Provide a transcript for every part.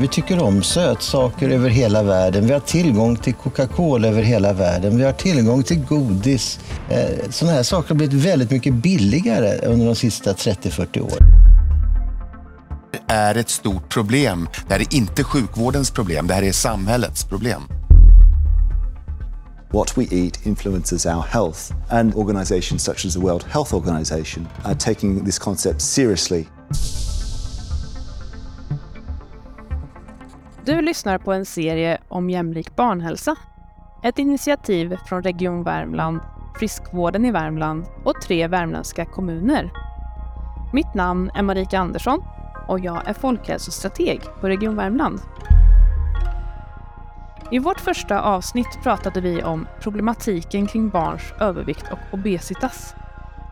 Vi tycker om sötsaker över hela världen. Vi har tillgång till Coca-Cola över hela världen. Vi har tillgång till godis. Eh, sådana här saker har blivit väldigt mycket billigare under de sista 30-40 åren. Det är ett stort problem. Det här är inte sjukvårdens problem, det här är samhällets problem. What we eat influences our health, and organizations such as the World Health Organization are taking this concept seriously. Du lyssnar på en serie om jämlik barnhälsa. Ett initiativ från Region Värmland, Friskvården i Värmland och tre värmländska kommuner. Mitt namn är Marika Andersson och jag är folkhälsostrateg på Region Värmland. I vårt första avsnitt pratade vi om problematiken kring barns övervikt och obesitas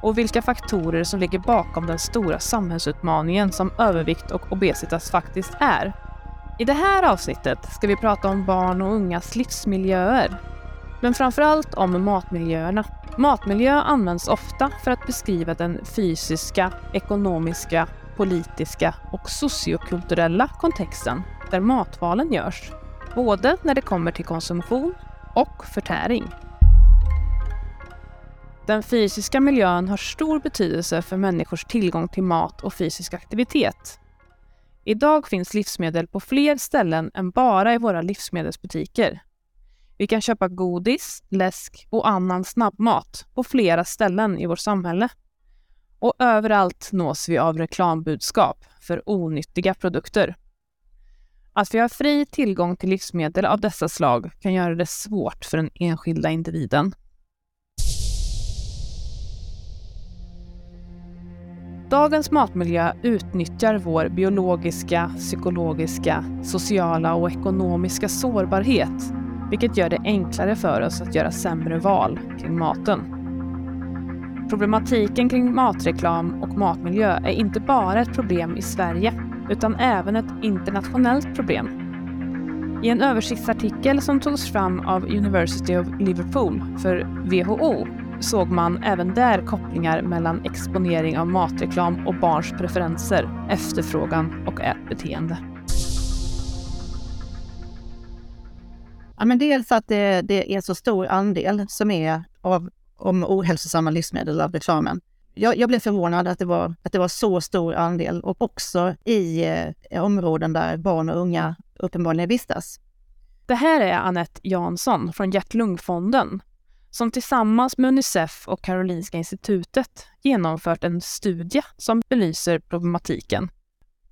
och vilka faktorer som ligger bakom den stora samhällsutmaningen som övervikt och obesitas faktiskt är. I det här avsnittet ska vi prata om barn och ungas livsmiljöer. Men framförallt om matmiljöerna. Matmiljö används ofta för att beskriva den fysiska, ekonomiska, politiska och sociokulturella kontexten där matvalen görs. Både när det kommer till konsumtion och förtäring. Den fysiska miljön har stor betydelse för människors tillgång till mat och fysisk aktivitet. Idag finns livsmedel på fler ställen än bara i våra livsmedelsbutiker. Vi kan köpa godis, läsk och annan snabbmat på flera ställen i vårt samhälle. Och överallt nås vi av reklambudskap för onyttiga produkter. Att vi har fri tillgång till livsmedel av dessa slag kan göra det svårt för den enskilda individen. Dagens matmiljö utnyttjar vår biologiska, psykologiska, sociala och ekonomiska sårbarhet, vilket gör det enklare för oss att göra sämre val kring maten. Problematiken kring matreklam och matmiljö är inte bara ett problem i Sverige, utan även ett internationellt problem. I en översiktsartikel som togs fram av University of Liverpool för WHO såg man även där kopplingar mellan exponering av matreklam och barns preferenser, efterfrågan och ätbeteende. Ja, men dels att det, det är så stor andel som är av om ohälsosamma livsmedel av reklamen. Jag, jag, blev förvånad att det, var, att det var så stor andel och också i eh, områden där barn och unga uppenbarligen vistas. Det här är Annette Jansson från Hjärt-Lungfonden som tillsammans med Unicef och Karolinska institutet genomfört en studie som belyser problematiken.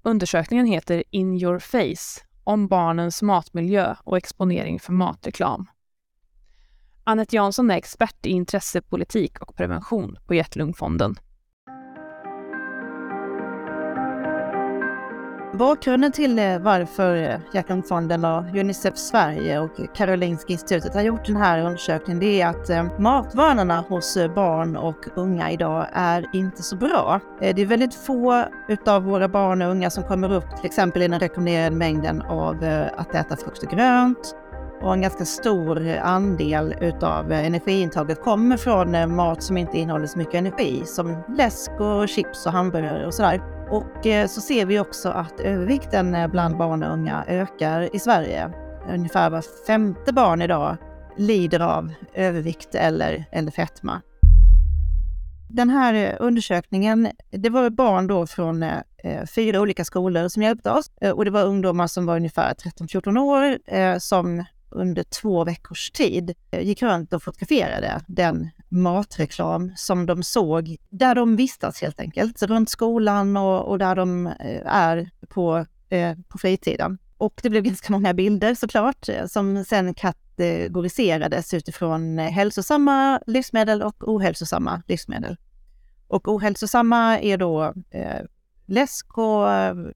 Undersökningen heter In your face om barnens matmiljö och exponering för matreklam. Annette Jansson är expert i intressepolitik och prevention på Hjärt-Lungfonden. Bakgrunden till eh, varför eh, Hjärt-Lungfonden och Unicef Sverige och Karolinska institutet har gjort den här undersökningen det är att eh, matvanorna hos barn och unga idag är inte så bra. Det är väldigt få utav våra barn och unga som kommer upp till exempel i den rekommenderade mängden av att äta frukt och grönt, och en ganska stor andel utav energiintaget kommer från mat som inte innehåller så mycket energi som läsk och chips och hamburgare och sådär. Och eh, så ser vi också att övervikten eh, bland barn och unga ökar i Sverige. Ungefär var femte barn idag lider av övervikt eller, eller fetma. Den här eh, undersökningen, det var barn då från fyra olika skolor som hjälpte oss och det var ungdomar som var ungefär 13-14 år som under två veckors tid gick runt och fotograferade den matreklam som de såg där de vistas helt enkelt, runt skolan och, och där de eh, är på, eh, på fritiden. Och det blev ganska många bilder såklart eh, som sen kategoriserades utifrån eh, hälsosamma livsmedel och ohälsosamma livsmedel. Och ohälsosamma är då eh, läsk och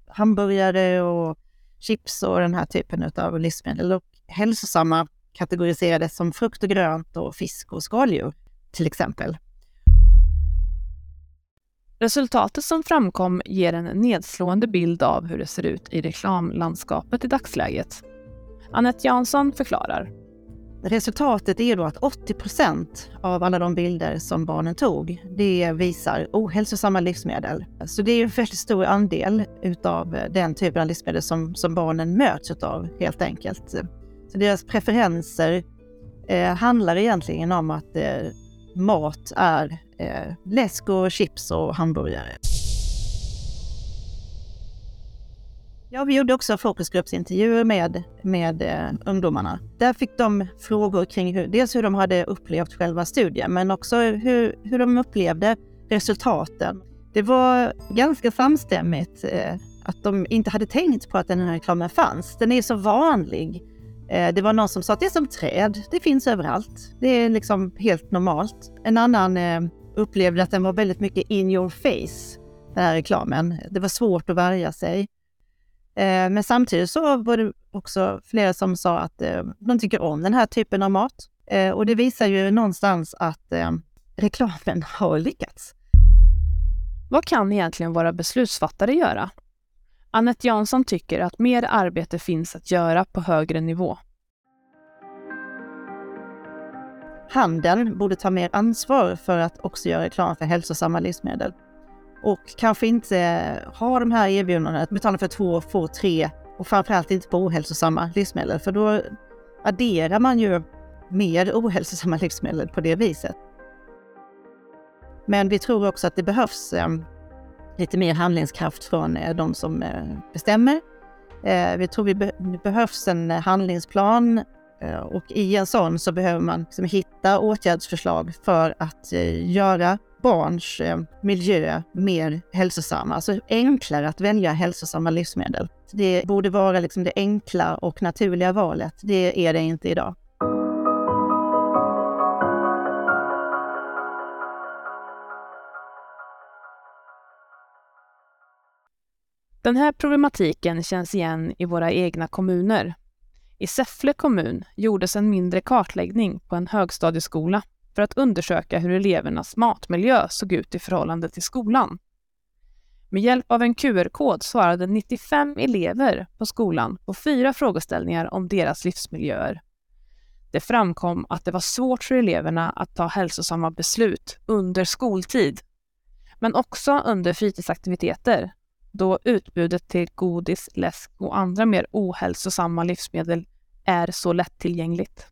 hamburgare och chips och den här typen av livsmedel. Och hälsosamma kategoriserades som frukt och grönt och fisk och skaldjur till exempel. Resultatet som framkom ger en nedslående bild av hur det ser ut i reklamlandskapet i dagsläget. Annette Jansson förklarar. resultatet är då att 80 procent av alla de bilder som barnen tog, det visar ohälsosamma livsmedel. Så det är en väldigt stor andel utav den typen av livsmedel som, som barnen möts av helt enkelt. Så deras preferenser eh, handlar egentligen om att eh, mat är eh, läsk och chips och hamburgare. Ja, vi gjorde också fokusgruppsintervjuer med, med eh, ungdomarna. Där fick de frågor kring hur, dels hur de hade upplevt själva studien, men också hur, hur de upplevde resultaten. Det var ganska samstämmigt eh, att de inte hade tänkt på att den här reklamen fanns. Den är så vanlig. Eh, det var någon som sa att det är som träd, det finns överallt. Det är liksom helt normalt. En annan eh, upplevde att den var väldigt mycket in your face, den här reklamen. Det var svårt att värja sig. Eh, men samtidigt så var det också flera som sa att de tycker om den här typen av mat. Och det visar ju någonstans att reklamen har lyckats. Vad kan egentligen våra beslutsfattare göra? Annette Jansson tycker att mer arbete finns att göra på högre nivå. Handeln borde ta mer ansvar för att också göra reklam för hälsosamma livsmedel och kanske inte eh, ha de här erbjudandena, att betala för två, få tre och framförallt inte på ohälsosamma livsmedel, för då adderar man ju mer ohälsosamma livsmedel på det viset. Men vi tror också att det behövs eh, lite mer handlingskraft från eh, de som eh, bestämmer. Eh, vi tror vi be det behövs en handlingsplan och i en sån så behöver man liksom hitta åtgärdsförslag för att göra barns miljö mer hälsosam, alltså enklare att välja hälsosamma livsmedel. Det borde vara liksom det enkla och naturliga valet. Det är det inte idag. Den här problematiken känns igen i våra egna kommuner. I Säffle kommun gjordes en mindre kartläggning på en högstadieskola för att undersöka hur elevernas matmiljö såg ut i förhållande till skolan. Med hjälp av en QR-kod svarade 95 elever på skolan på fyra frågeställningar om deras livsmiljöer. Det framkom att det var svårt för eleverna att ta hälsosamma beslut under skoltid, men också under fritidsaktiviteter, då utbudet till godis, läsk och andra mer ohälsosamma livsmedel är så lättillgängligt.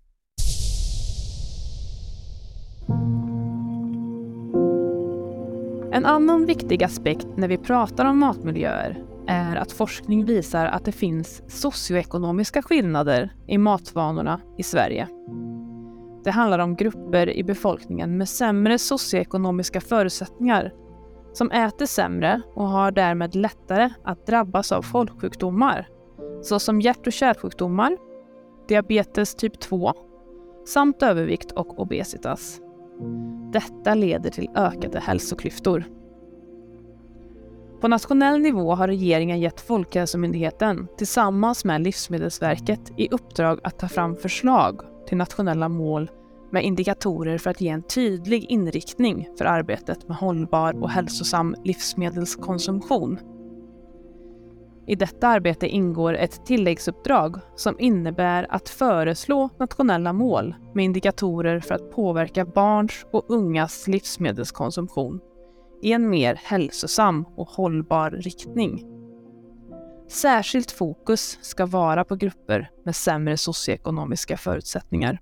En annan viktig aspekt när vi pratar om matmiljöer är att forskning visar att det finns socioekonomiska skillnader i matvanorna i Sverige. Det handlar om grupper i befolkningen med sämre socioekonomiska förutsättningar som äter sämre och har därmed lättare att drabbas av folksjukdomar såsom hjärt och kärlsjukdomar, diabetes typ 2 samt övervikt och obesitas. Detta leder till ökade hälsoklyftor. På nationell nivå har regeringen gett Folkhälsomyndigheten tillsammans med Livsmedelsverket i uppdrag att ta fram förslag till nationella mål med indikatorer för att ge en tydlig inriktning för arbetet med hållbar och hälsosam livsmedelskonsumtion. I detta arbete ingår ett tilläggsuppdrag som innebär att föreslå nationella mål med indikatorer för att påverka barns och ungas livsmedelskonsumtion i en mer hälsosam och hållbar riktning. Särskilt fokus ska vara på grupper med sämre socioekonomiska förutsättningar.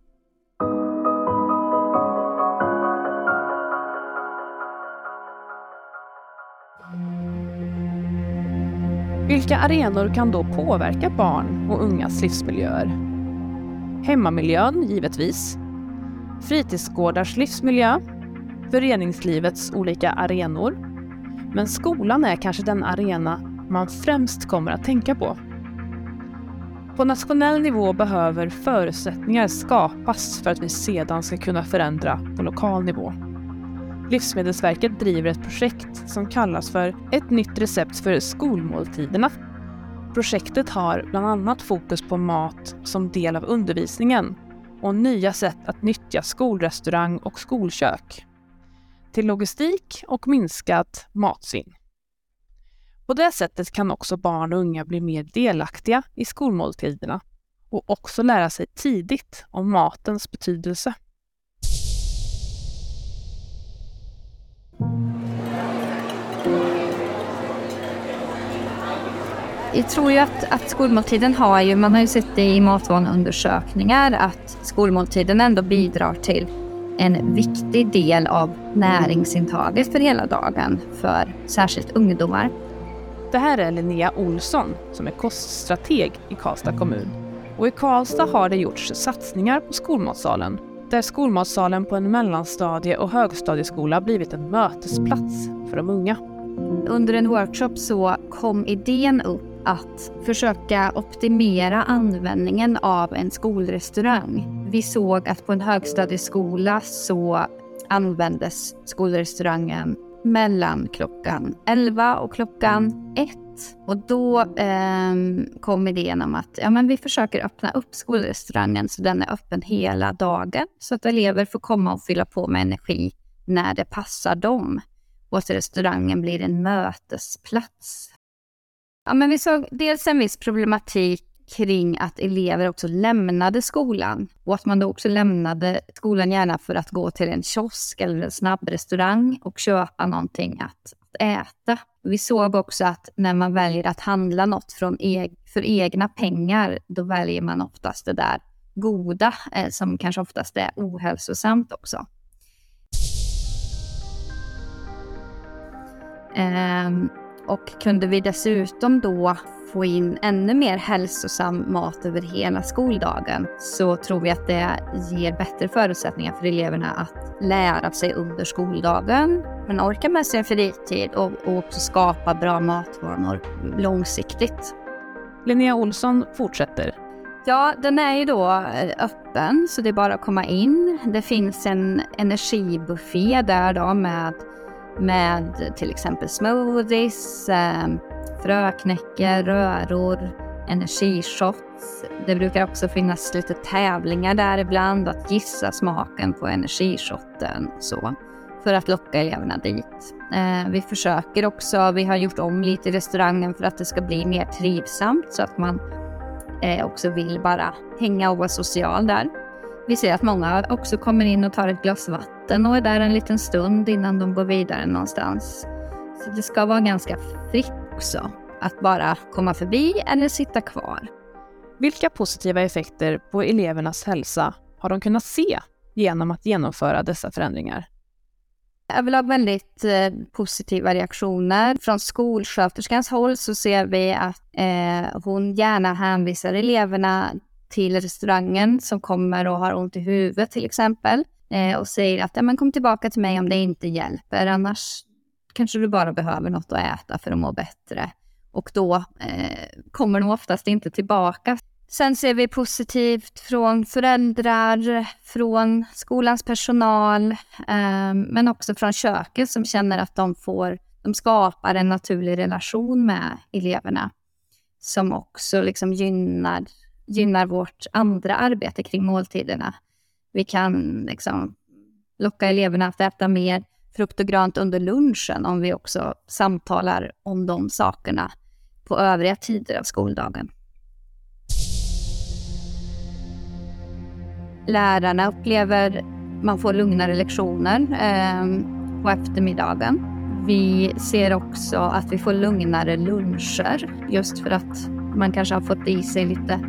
Vilka arenor kan då påverka barn och ungas livsmiljöer? Hemmamiljön, givetvis. Fritidsgårdars livsmiljö. Föreningslivets olika arenor. Men skolan är kanske den arena man främst kommer att tänka på. På nationell nivå behöver förutsättningar skapas för att vi sedan ska kunna förändra på lokal nivå. Livsmedelsverket driver ett projekt som kallas för Ett nytt recept för skolmåltiderna. Projektet har bland annat fokus på mat som del av undervisningen och nya sätt att nyttja skolrestaurang och skolkök till logistik och minskat matsvinn. På det sättet kan också barn och unga bli mer delaktiga i skolmåltiderna och också lära sig tidigt om matens betydelse. Jag tror ju att, att skolmåltiden har ju, man har ju sett det i matvaneundersökningar, att skolmåltiden ändå bidrar till en viktig del av näringsintaget för hela dagen för särskilt ungdomar. Det här är Linnea Olsson som är koststrateg i Karlstad kommun. Och i Karlstad har det gjorts satsningar på skolmatsalen där skolmatsalen på en mellanstadie och högstadieskola blivit en mötesplats för de unga. Under en workshop så kom idén upp att försöka optimera användningen av en skolrestaurang. Vi såg att på en högstadieskola så användes skolrestaurangen mellan klockan 11 och klockan 1. Och då eh, kom idén om att ja, men vi försöker öppna upp skolrestaurangen så den är öppen hela dagen så att elever får komma och fylla på med energi när det passar dem och att restaurangen blir en mötesplats. Ja, men vi såg dels en viss problematik kring att elever också lämnade skolan och att man då också lämnade skolan gärna för att gå till en kiosk eller en snabbrestaurang och köpa någonting att, att äta. Vi såg också att när man väljer att handla något från e för egna pengar, då väljer man oftast det där goda eh, som kanske oftast är ohälsosamt också. Um, och kunde vi dessutom då få in ännu mer hälsosam mat över hela skoldagen så tror vi att det ger bättre förutsättningar för eleverna att lära sig under skoldagen men orka med sin fritid och, och också skapa bra matvanor långsiktigt. Linnea Olsson fortsätter. Ja, den är ju då eh, öppen så det är bara att komma in. Det finns en energibuffé där då med med till exempel smoothies, eh, fröknäcke, röror, energishots. Det brukar också finnas lite tävlingar där ibland, att gissa smaken på energishotten så, för att locka eleverna dit. Eh, vi försöker också, vi har gjort om lite i restaurangen för att det ska bli mer trivsamt så att man eh, också vill bara hänga och vara social där. Vi ser att många också kommer in och tar ett glas vatten och är där en liten stund innan de går vidare någonstans. Så det ska vara ganska fritt också att bara komma förbi eller sitta kvar. Vilka positiva effekter på elevernas hälsa har de kunnat se genom att genomföra dessa förändringar? Överlag väldigt eh, positiva reaktioner. Från skolsköterskans håll så ser vi att eh, hon gärna hänvisar eleverna till restaurangen som kommer och har ont i huvudet till exempel eh, och säger att ja, men kom tillbaka till mig om det inte hjälper, annars kanske du bara behöver något att äta för att må bättre. Och då eh, kommer de oftast inte tillbaka. Sen ser vi positivt från föräldrar, från skolans personal, eh, men också från köket som känner att de får, de skapar en naturlig relation med eleverna som också liksom gynnar gynnar vårt andra arbete kring måltiderna. Vi kan liksom locka eleverna att äta mer frukt och grönt under lunchen om vi också samtalar om de sakerna på övriga tider av skoldagen. Lärarna upplever man får lugnare lektioner eh, på eftermiddagen. Vi ser också att vi får lugnare luncher just för att man kanske har fått i sig lite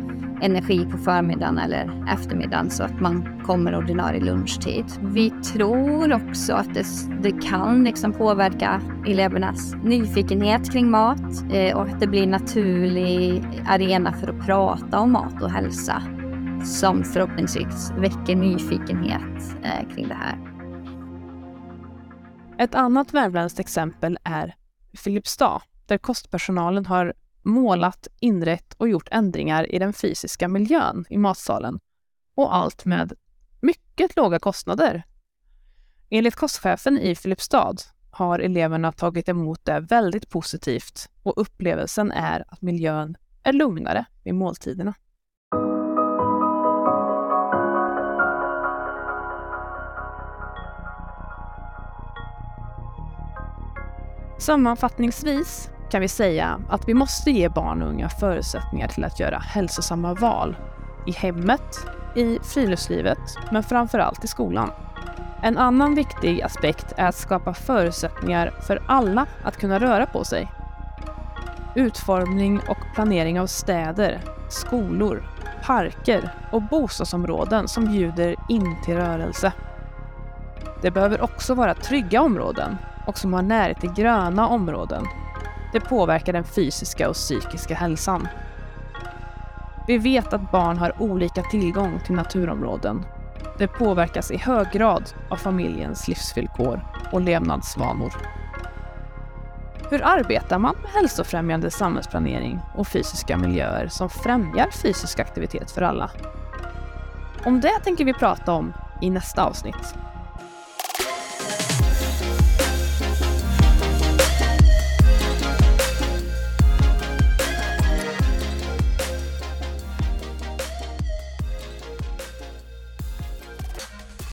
energi på förmiddagen eller eftermiddagen så att man kommer ordinarie lunchtid. Vi tror också att det, det kan liksom påverka elevernas nyfikenhet kring mat eh, och att det blir en naturlig arena för att prata om mat och hälsa som förhoppningsvis väcker nyfikenhet eh, kring det här. Ett annat värmländskt exempel är Filipstad där kostpersonalen har målat, inrett och gjort ändringar i den fysiska miljön i matsalen. Och allt med mycket låga kostnader. Enligt kostchefen i Filipstad har eleverna tagit emot det väldigt positivt och upplevelsen är att miljön är lugnare vid måltiderna. Sammanfattningsvis kan vi säga att vi måste ge barn och unga förutsättningar till att göra hälsosamma val I hemmet, i friluftslivet, men framförallt i skolan. En annan viktig aspekt är att skapa förutsättningar för alla att kunna röra på sig. Utformning och planering av städer, skolor, parker och bostadsområden som bjuder in till rörelse. Det behöver också vara trygga områden och som har närhet till gröna områden. Det påverkar den fysiska och psykiska hälsan. Vi vet att barn har olika tillgång till naturområden. Det påverkas i hög grad av familjens livsvillkor och levnadsvanor. Hur arbetar man med hälsofrämjande samhällsplanering och fysiska miljöer som främjar fysisk aktivitet för alla? Om det tänker vi prata om i nästa avsnitt.